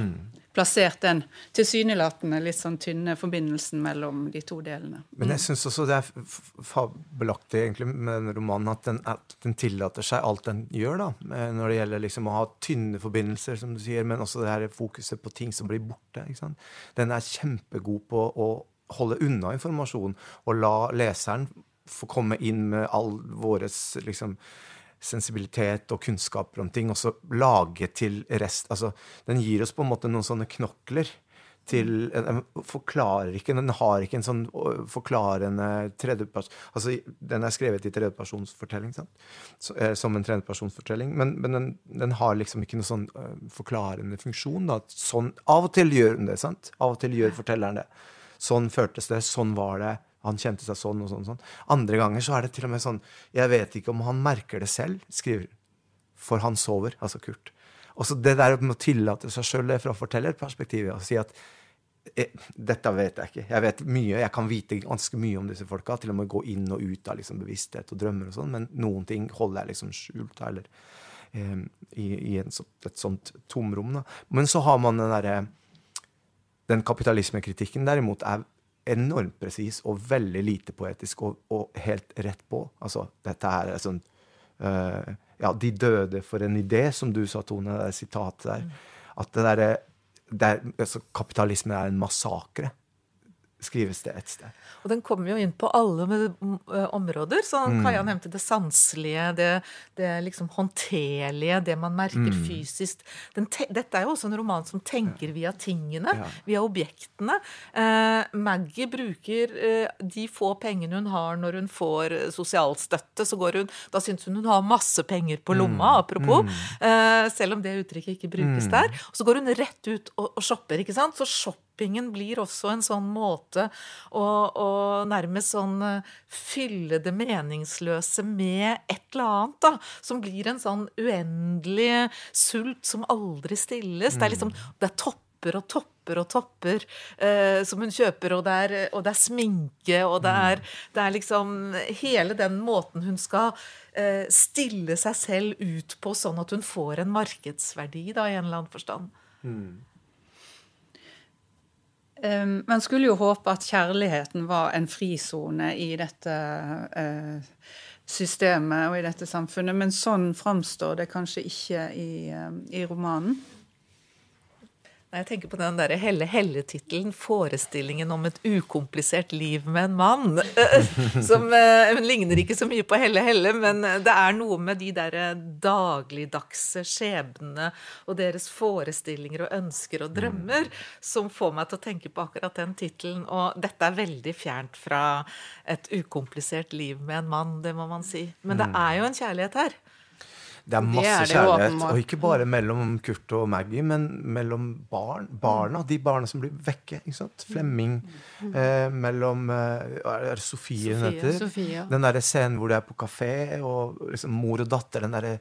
plassert den tilsynelatende litt sånn tynne forbindelsen mellom de to delene. Men jeg syns også det er fabelaktig egentlig med den romanen at den, at den tillater seg alt den gjør, da. Når det gjelder liksom å ha tynne forbindelser, som du sier, men også det her fokuset på ting som blir borte. ikke sant? Den er kjempegod på å holde unna informasjon og la leseren få komme inn med all våres liksom sensibilitet og kunnskaper om ting, og så lage til rest Altså, den gir oss på en måte noen sånne knokler til Den forklarer ikke Den har ikke en sånn forklarende tredjeperson Altså, den er skrevet i tredjepersonsfortelling, eh, som en tredjepersonsfortelling, men, men den, den har liksom ikke noen sånn eh, forklarende funksjon. Da. Sånn, av og til gjør den det, sant? Av og til gjør fortelleren det. Sånn føltes det, sånn var det. Han kjente seg sånn og sånn. og sånn. Andre ganger så er det til og med sånn Jeg vet ikke om han merker det selv, skriver For han sover, altså Kurt. Og så det der med å tillate seg sjøl det fra fortellerperspektivet og si at eh, dette vet jeg ikke. Jeg vet mye, jeg kan vite ganske mye om disse folka. Til og med gå inn og ut av liksom bevissthet og drømmer og sånn, men noen ting holder jeg liksom skjult. Eller eh, i, i en, så- et sånt tomrom. Da. Men så har man den derre Den kapitalismekritikken derimot er enormt presis og veldig lite poetisk og, og helt rett på. Altså, dette her er sånn uh, Ja, de døde for en idé, som du sa, Tone, det er sitatet der. At det derre der, altså, Kapitalismen er en massakre. Skrives det et sted. Og den kommer jo inn på alle eh, områder. Så mm. Kaja nevnte det sanselige, det, det liksom håndterlige, det man merker mm. fysisk. dette er jo også en roman som tenker via tingene, ja. via objektene. Eh, Maggie bruker eh, de få pengene hun har når hun får sosialstøtte, så går hun Da syns hun hun har masse penger på lomma, mm. apropos. Mm. Eh, selv om det uttrykket ikke brukes mm. der. Og så går hun rett ut og, og shopper, ikke sant. Så shopper shoppingen blir også en sånn måte å, å nærmest sånn eh, fylle det meningsløse med et eller annet, da. Som blir en sånn uendelig sult som aldri stilles. Det er liksom det er topper og topper og topper eh, som hun kjøper, og det, er, og det er sminke, og det er, det er, liksom hele den måten hun skal eh, stille seg selv ut på, sånn at hun får en markedsverdi, da, i en eller annen forstand. Mm. Um, man skulle jo håpe at kjærligheten var en frisone i dette uh, systemet og i dette samfunnet, men sånn framstår det kanskje ikke i, i romanen. Jeg tenker på den der Helle Helle-tittelen 'Forestillingen om et ukomplisert liv med en mann'. Som eh, Hun ligner ikke så mye på Helle Helle, men det er noe med de der dagligdagse skjebnene og deres forestillinger og ønsker og drømmer som får meg til å tenke på akkurat den tittelen. Og dette er veldig fjernt fra et ukomplisert liv med en mann, det må man si. Men det mm. er jo en kjærlighet her. Det er masse det er det kjærlighet. Og ikke bare mellom Kurt og Maggie, men mellom barn, barna. De barna som blir vekke. ikke sant? Flemming. Eh, mellom eh, Er det Sofie hun heter? Sofie. Den derre scenen hvor de er på kafé, og liksom mor og datter. den der,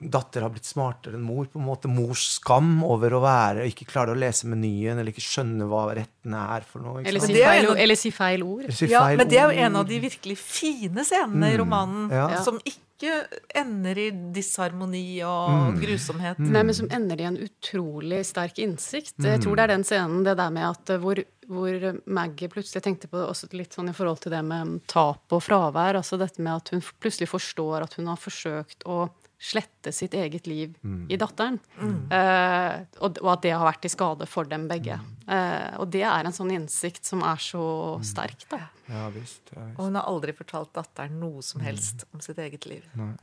Datter har blitt smartere enn mor. på en måte Mors skam over å være ikke klare å lese menyen eller ikke skjønne hva retten er for noe. Eller si, feil, eller, si, feil, ord. Si feil ja, men det er jo en av de virkelig fine scenene mm, i romanen. Ja. som ikke ikke ender i disharmoni og mm. grusomhet. Mm. Nei, men som ender i en utrolig sterk innsikt. Mm. Jeg tror det er den scenen, det der med at eh, hvor, hvor Maggie plutselig tenkte på det også litt sånn i forhold til det med tap og fravær. Altså dette med at hun plutselig forstår at hun har forsøkt å slette sitt eget liv mm. i datteren. Mm. Uh, og, og, at det har vært til skade for dem begge. Uh, og det er en sånn innsikt som er så mm. sterk, da. Ja, visst, ja, visst. Og hun har aldri fortalt datteren noe som helst mm. om sitt eget liv. Nei,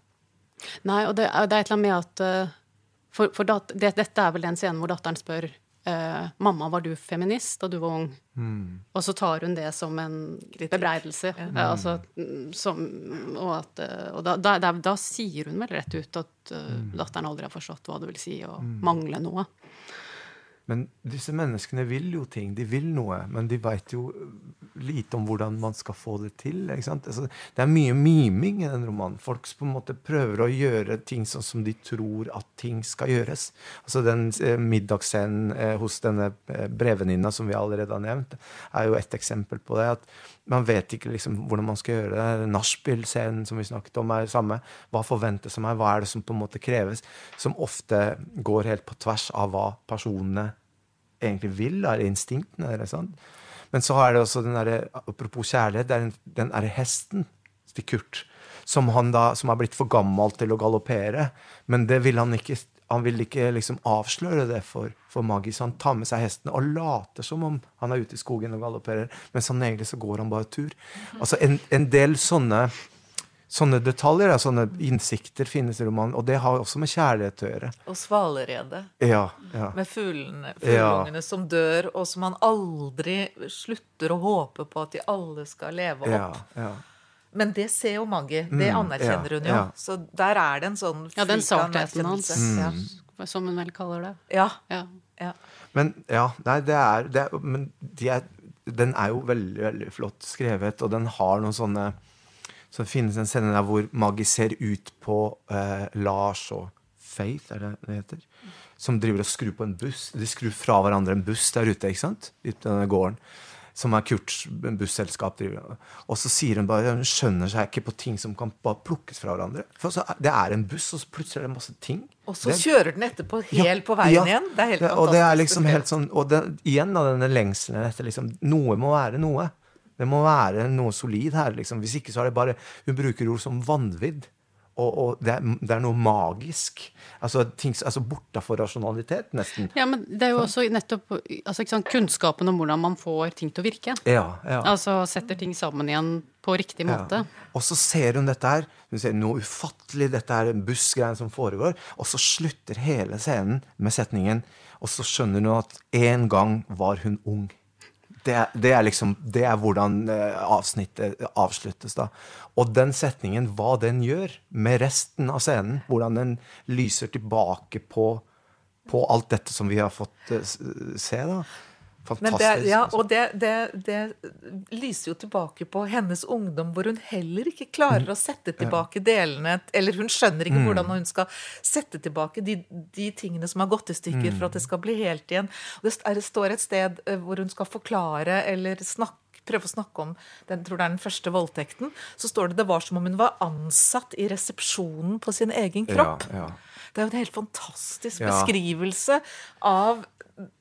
Nei og det, det, er et eller annet med at uh, For, for dat, det, dette er vel den scenen hvor datteren spør eh, 'Mamma, var du feminist da du var ung?' Mm. Og så tar hun det som en bebreidelse. Ja. Mm. altså, som, og, at, eh, og da, da, da, da, sier hun vel rett ut at uh, datteren aldri har forstått hva det vil si å mm. mangle noe. Men disse menneskene vil jo ting. De vil noe, men de veit jo lite om hvordan man skal få det til. Altså, det er mye miming i den romanen. Folk på en måte prøver å gjøre ting sånn som de tror at ting skal gjøres. Altså Den eh, middagsscenen eh, hos denne eh, brevvenninna som vi allerede har nevnt, er jo et eksempel på det. at man vet ikke liksom hvordan man skal gjøre det. Nachspiel-scenen som vi snakket om, er det samme. Hva forventes av meg? Hva er det som på en måte kreves? Som ofte går helt på tvers av hva personene egentlig vil, eller instinktene deres. Men så er det også den der, apropos kjærlighet, det er den derre hesten til Kurt. Som, da, som er blitt for gammel til å galoppere. Men det vil han ikke han vil ikke liksom avsløre det for, for Maggie, så han tar med seg hestene og later som om han er ute i skogen og galopperer, mens han egentlig så går han bare tur. Altså En, en del sånne Sånne detaljer, sånne innsikter, finnes i romanen. Og det har også med kjærlighet å gjøre. Og svaleredet. Ja, ja. Med fuglene, ja. som dør, og som han aldri slutter å håpe på at de alle skal leve opp. Ja, Ja, Men det ser jo Maggie. Det mm, anerkjenner hun jo. Så der er det en sånn Ja, den sartheten hans, mm. som hun vel kaller det. Ja. ja. Men ja, nei, det er, det er Men de er, den er jo veldig, veldig flott skrevet, og den har noen sånne så det finnes en scene der hvor Maggie ser ut på eh, Lars og Faith, er det det heter? Som driver og skrur på en buss. De skrur fra hverandre en buss der ute. ikke sant? I denne gården. Som er Kurts busselskap. driver. Og så sier hun bare hun skjønner seg ikke på ting som kan bare plukkes fra hverandre. For så, Det er en buss, og så plutselig er det masse ting. Og så det, kjører den etterpå helt ja, på veien ja, igjen. Det er helt fantastisk. Og det er liksom helt sånn, og det, igjen da denne lengselen etter liksom, Noe må være noe. Det må være noe solid her. liksom. Hvis ikke så er det bare Hun bruker ord som vanvidd Og, og det, er, det, er, noe magisk. Altså, altså bortafor rasjonalitet, nesten. Ja, men det er jo også nettopp altså, sant, kunnskapen om hvordan man får ting til å virke. Ja, ja. Altså setter ting sammen igjen på riktig måte. Ja. Og så ser hun dette her. Hun ser noe ufattelig, dette er en bussgreie som foregår. Og så slutter hele scenen med setningen, og så skjønner hun at en gang var hun ung. Det, det, er liksom, det er hvordan eh, avsnittet avsluttes. da. Og den setningen, hva den gjør med resten av scenen, hvordan den lyser tilbake på, på alt dette som vi har fått uh, se, da. Fantastisk. Det, ja, og det, det, det, lyser jo tilbake på hennes ungdom, hvor hun heller ikke klarer mm. å sette tilbake delene Eller hun skjønner ikke mm. hvordan hun skal sette tilbake de, de, tingene som har gått i stykker, for at det mm. skal bli helt igjen. Det, det står et sted eh, hvor hun skal forklare eller snakke prøve å snakke om den, tror det er den første voldtekten, så står det det var som om hun var ansatt i resepsjonen på sin egen kropp. Ja, ja. Det er jo en helt fantastisk ja. beskrivelse av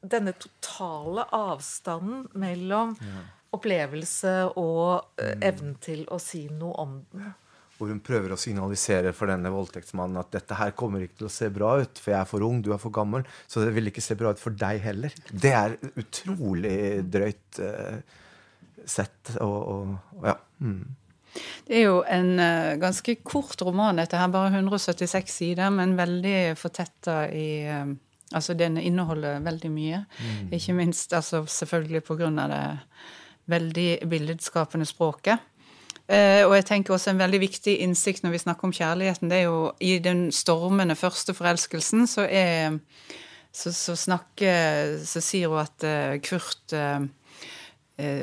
denne totale avstanden mellom ja. opplevelse og uh, evnen til å si noe om den. Hvor hun prøver å signalisere for denne voldtektsmannen at dette her kommer ikke til å se bra ut, for jeg er for ung, du er for gammel, så det vil ikke se bra ut for deg heller. Det er utrolig drøyt uh, sett. Og, og, ja. Mm. Det er jo en uh, ganske kort roman, dette her. Bare 176 sider, men veldig fortetta i uh, Altså den inneholder veldig mye. Mm. Ikke minst altså, selvfølgelig pga. det veldig billedskapende språket. Eh, og jeg tenker også en veldig viktig innsikt når vi snakker om kjærligheten, det er jo i den stormende første forelskelsen, så er så, så snakker Så sier hun at uh, Kurt eh,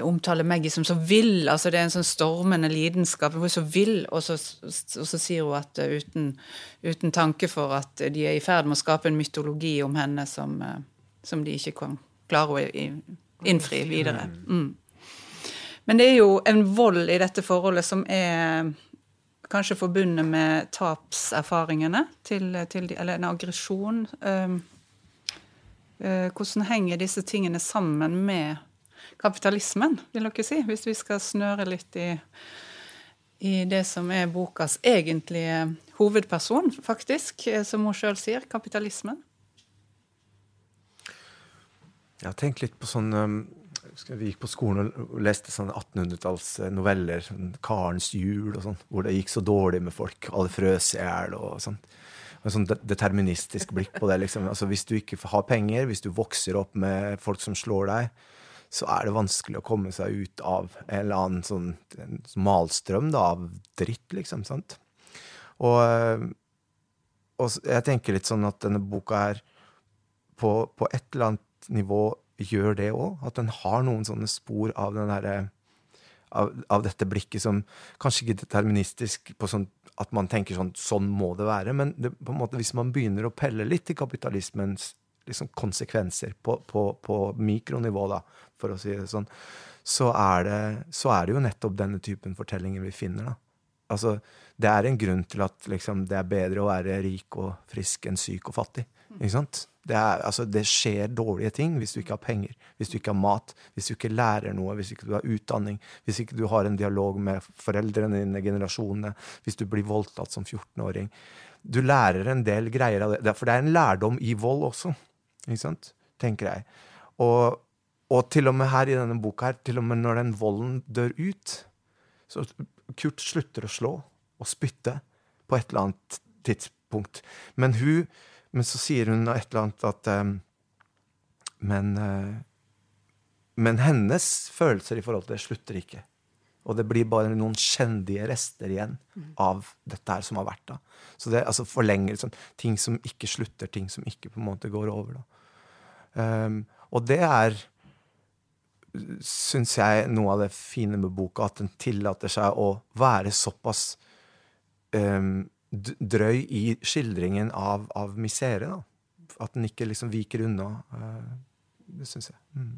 omtaler Maggie som så vill. altså Det er en sånn stormende lidenskap. Hun er så vill, og så, og så sier hun at uh, uten, uten, tanke for at de er i ferd med å skape en mytologi om henne som, uh, som de ikke kan klare å innfri videre. Mm. Men det er jo en vold i dette forholdet som er kanskje forbundet med tapserfaringene til, til de, Eller en aggresjon. Hvordan henger disse tingene sammen med kapitalismen, vil dere si, hvis vi skal snøre litt i, i det som er bokas egentlige hovedperson, faktisk, som hun sjøl sier, kapitalismen? Jeg har tenkt litt på sånn um, Vi gikk på skolen og leste sånne 1800-tallsnoveller. sånn Karens jul og sånn, hvor det gikk så dårlig med folk. Alle frøs i hjel og sånn. En sånn deterministisk blikk på det. liksom. Altså, Hvis du ikke har penger, hvis du vokser opp med folk som slår deg, så er det vanskelig å komme seg ut av en eller annen sånn malstrøm da, av dritt, liksom. sant? Og, og, jeg tenker litt sånn at denne boka her på, på et eller annet nivå gjør det òg. At den har noen sånne spor av den derre av, av, dette blikket som kanskje ikke er deterministisk på sånn at man tenker sånn sånn må det være, men det, på en måte hvis man begynner å pelle litt i kapitalismens liksom konsekvenser på, på, på, mikronivå, da, for å si det sånn, så er det, så er det jo nettopp denne typen fortellinger vi finner. da. Altså, Det er en grunn til at liksom, det er bedre å være rik og frisk enn syk og fattig. Ikke sant? Det, er, altså, det, skjer dårlige ting hvis du ikke har penger, hvis du ikke har mat, hvis du ikke lærer noe, hvis ikke du har utdanning, hvis ikke du har en dialog med foreldrene dine, generasjonene, hvis du blir voldtatt som 14-åring. Du lærer en del greier av det. For det er en lærdom i vold også. Ikke sant? Tenker jeg. Og, og, til og med her i denne boka her, til og med når den volden dør ut Så Kurt slutter å slå og spytte på et eller annet tidspunkt. Men hun Men så sier hun et eller annet at um, men, uh, men hennes følelser i forhold til det slutter ikke. Og det blir bare noen kjendige rester igjen av dette her som har vært. da. Så det altså forlenger liksom, ting som ikke slutter, ting som ikke på en måte går over. da. Um, og det er, syns jeg, noe av det fine med boka, at den tillater seg å være såpass um, drøy i skildringen av, av misere. Da. At den ikke liksom viker unna. Uh, det syns jeg. Mm.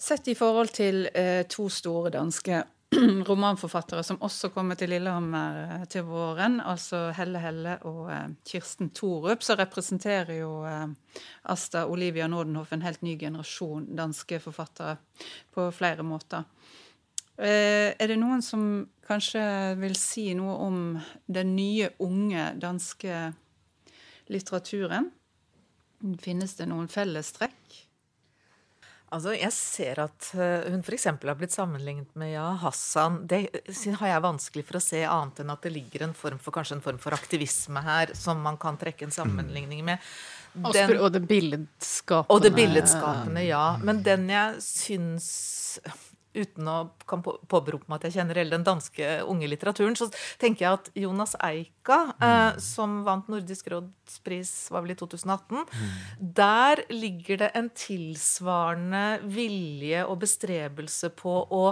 Sett i forhold til eh, to store danske romanforfattere som også kommer til Lillehammer eh, til våren, altså Helle Helle og eh, Kirsten Thorup, så representerer jo eh, Asta Olivia Nordenhoff en helt ny generasjon danske forfattere på flere måter. Eh, er det noen som kanskje vil si noe om den nye, unge danske litteraturen. Finnes det noen fellestrekk? Altså, Jeg ser at uh, hun f.eks. har blitt sammenlignet med ja, Hassan. Det har jeg vanskelig for å se annet enn at det ligger en form for, kanskje en form for aktivisme her som man kan trekke en sammenligning med. Den, og det billedskapende. Og det billedskapende, ja. Men den jeg syns uten å kan påberope meg at jeg kjenner hele den danske unge litteraturen, så tenker jeg at Jonas Eika, mm. eh, som vant Nordisk råds pris var vel i 2018, mm. der ligger det en tilsvarende vilje og bestrebelse på å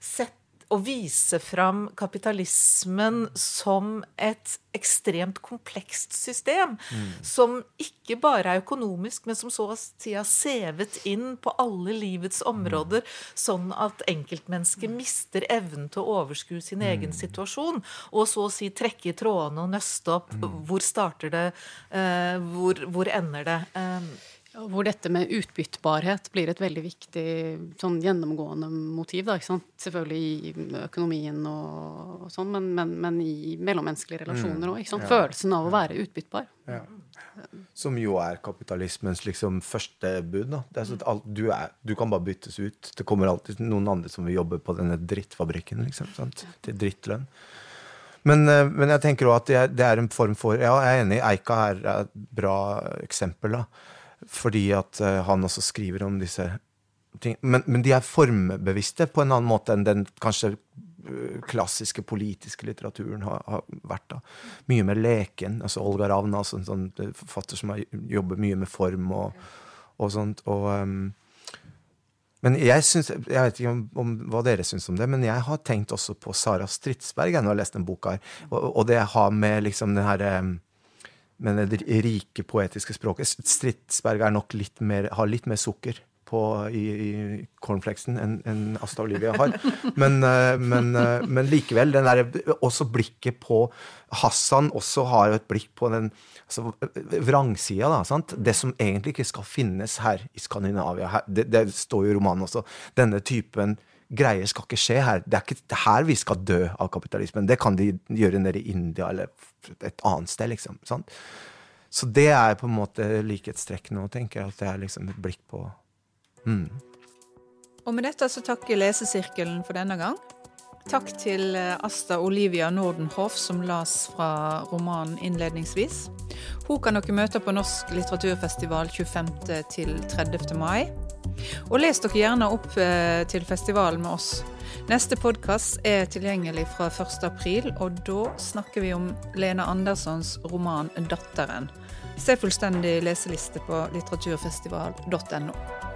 sette å vise fram kapitalismen som et ekstremt komplekst system. Mm. Som ikke bare er økonomisk, men som så å si har sevet inn på alle livets områder, mm. sånn at enkeltmennesket mister evnen til å overskue sin mm. egen situasjon. Og så å si trekke i trådene og nøste opp. Hvor starter det? Uh, hvor, hvor, ender det? Uh, hvor dette med utbyttbarhet blir et veldig viktig sånn gjennomgående motiv. Da, Selvfølgelig i økonomien og, og sånn, men, men, men, i mellommenneskelige relasjoner òg. Mm. Ja. Følelsen av å være utbyttbar. Ja. Som jo er kapitalismens liksom, første bud. Da. Sånn alt, du, er, du, kan bare byttes ut. Det kommer alltid noen andre som vil jobbe på denne drittfabrikken liksom, til drittlønn. Men, eh, men, jeg tenker også at det er, en form for Ja, jeg er enig. Eika er et bra eksempel. da fordi at uh, han også skriver om disse ting. Men, men, de er formbevisste på en annen måte enn den kanskje eh, klassiske politiske litteraturen har, har vært. da. Mye mer leken. altså Olga Ravna, altså en sånn forfatter som har, jobber mye med form og, og sånt. og um, men jeg, synes, jeg vet ikke om, om, hva dere syns om det, men jeg har tenkt også på Sara Stridsberg jeg har lest den boka. her, og, og det har med liksom den herre um, men det rike poetiske språket. Stridsberg er litt mer, har litt mer sukker på, i, i cornflakesen enn en Asta Olivia har. Men, eh, men, eh, men, likevel, der, også blikket på Hassan også har jo et blikk på den altså, vrangsida. Da, sant? Det som egentlig ikke skal finnes her i Skandinavia. Her, det, det, står jo i romanen også. Denne typen greier skal ikke skje her. Det er ikke her vi skal dø av kapitalismen. Det kan de gjøre nede i India eller et annet sted, liksom. Sant? Så det er på en måte likhetstrekk nå, tenker jeg. At det er liksom et blikk på mm. Og med dette så takker Lesesirkelen for denne gang. Takk til eh, Asta Olivia Nordenhoff, som las fra romanen innledningsvis. Hun kan dere møte på Norsk litteraturfestival 25. til 30. mai. Og les dere gjerne opp eh, til festivalen med oss. Neste podkast er tilgjengelig fra 1. april, og da snakker vi om Lena Anderssons roman 'Datteren'. Se fullstendig leseliste på litteraturfestival.no.